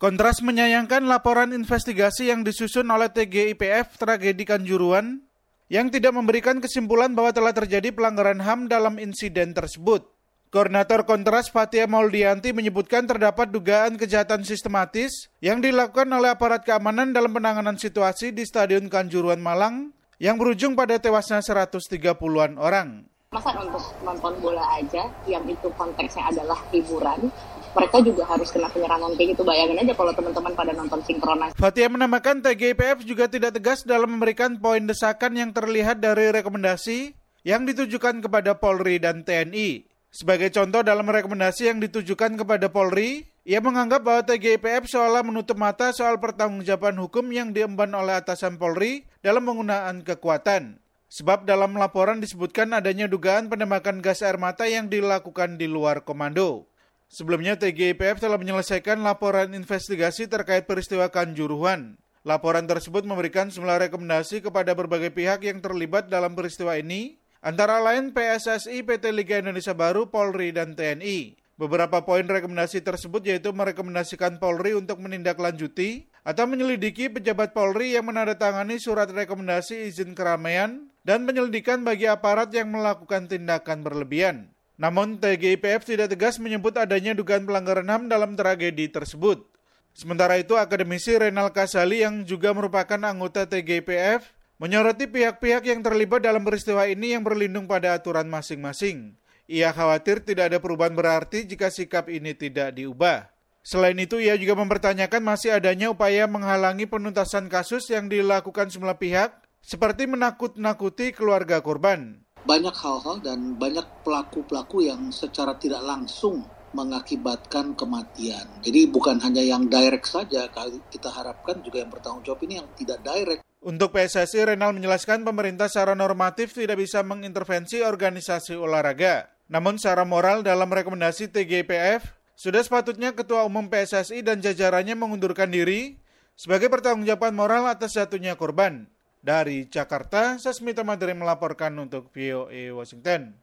Kontras menyayangkan laporan investigasi yang disusun oleh TGIPF tragedi Kanjuruan yang tidak memberikan kesimpulan bahwa telah terjadi pelanggaran HAM dalam insiden tersebut. Koordinator Kontras Fatia Mauldianti menyebutkan terdapat dugaan kejahatan sistematis yang dilakukan oleh aparat keamanan dalam penanganan situasi di Stadion Kanjuruan Malang yang berujung pada tewasnya 130-an orang. Masa untuk nonton bola aja yang itu konteksnya adalah hiburan, mereka juga harus kena penyerangan kayak gitu. Bayangin aja kalau teman-teman pada nonton sinkronis. Fatia menambahkan TGIPF juga tidak tegas dalam memberikan poin desakan yang terlihat dari rekomendasi yang ditujukan kepada Polri dan TNI. Sebagai contoh dalam rekomendasi yang ditujukan kepada Polri, ia menganggap bahwa TGIPF seolah menutup mata soal pertanggungjawaban hukum yang diemban oleh atasan Polri dalam penggunaan kekuatan. Sebab dalam laporan disebutkan adanya dugaan penembakan gas air mata yang dilakukan di luar komando. Sebelumnya TGIPF telah menyelesaikan laporan investigasi terkait peristiwa Kanjuruhan. Laporan tersebut memberikan sejumlah rekomendasi kepada berbagai pihak yang terlibat dalam peristiwa ini, antara lain PSSI, PT Liga Indonesia Baru, Polri, dan TNI. Beberapa poin rekomendasi tersebut yaitu merekomendasikan Polri untuk menindaklanjuti atau menyelidiki pejabat Polri yang menandatangani surat rekomendasi izin keramaian dan penyelidikan bagi aparat yang melakukan tindakan berlebihan. Namun TGIPF tidak tegas menyebut adanya dugaan pelanggaran HAM dalam tragedi tersebut. Sementara itu, akademisi Renal Kasali yang juga merupakan anggota TGIPF menyoroti pihak-pihak yang terlibat dalam peristiwa ini yang berlindung pada aturan masing-masing. Ia khawatir tidak ada perubahan berarti jika sikap ini tidak diubah. Selain itu, ia juga mempertanyakan masih adanya upaya menghalangi penuntasan kasus yang dilakukan semua pihak, seperti menakut-nakuti keluarga korban banyak hal-hal dan banyak pelaku-pelaku yang secara tidak langsung mengakibatkan kematian. Jadi bukan hanya yang direct saja, kita harapkan juga yang bertanggung jawab ini yang tidak direct. Untuk PSSI, Renal menjelaskan pemerintah secara normatif tidak bisa mengintervensi organisasi olahraga. Namun secara moral dalam rekomendasi TGPF, sudah sepatutnya Ketua Umum PSSI dan jajarannya mengundurkan diri sebagai pertanggungjawaban moral atas jatuhnya korban. Dari Jakarta, Sasmita Madri melaporkan untuk VOA Washington.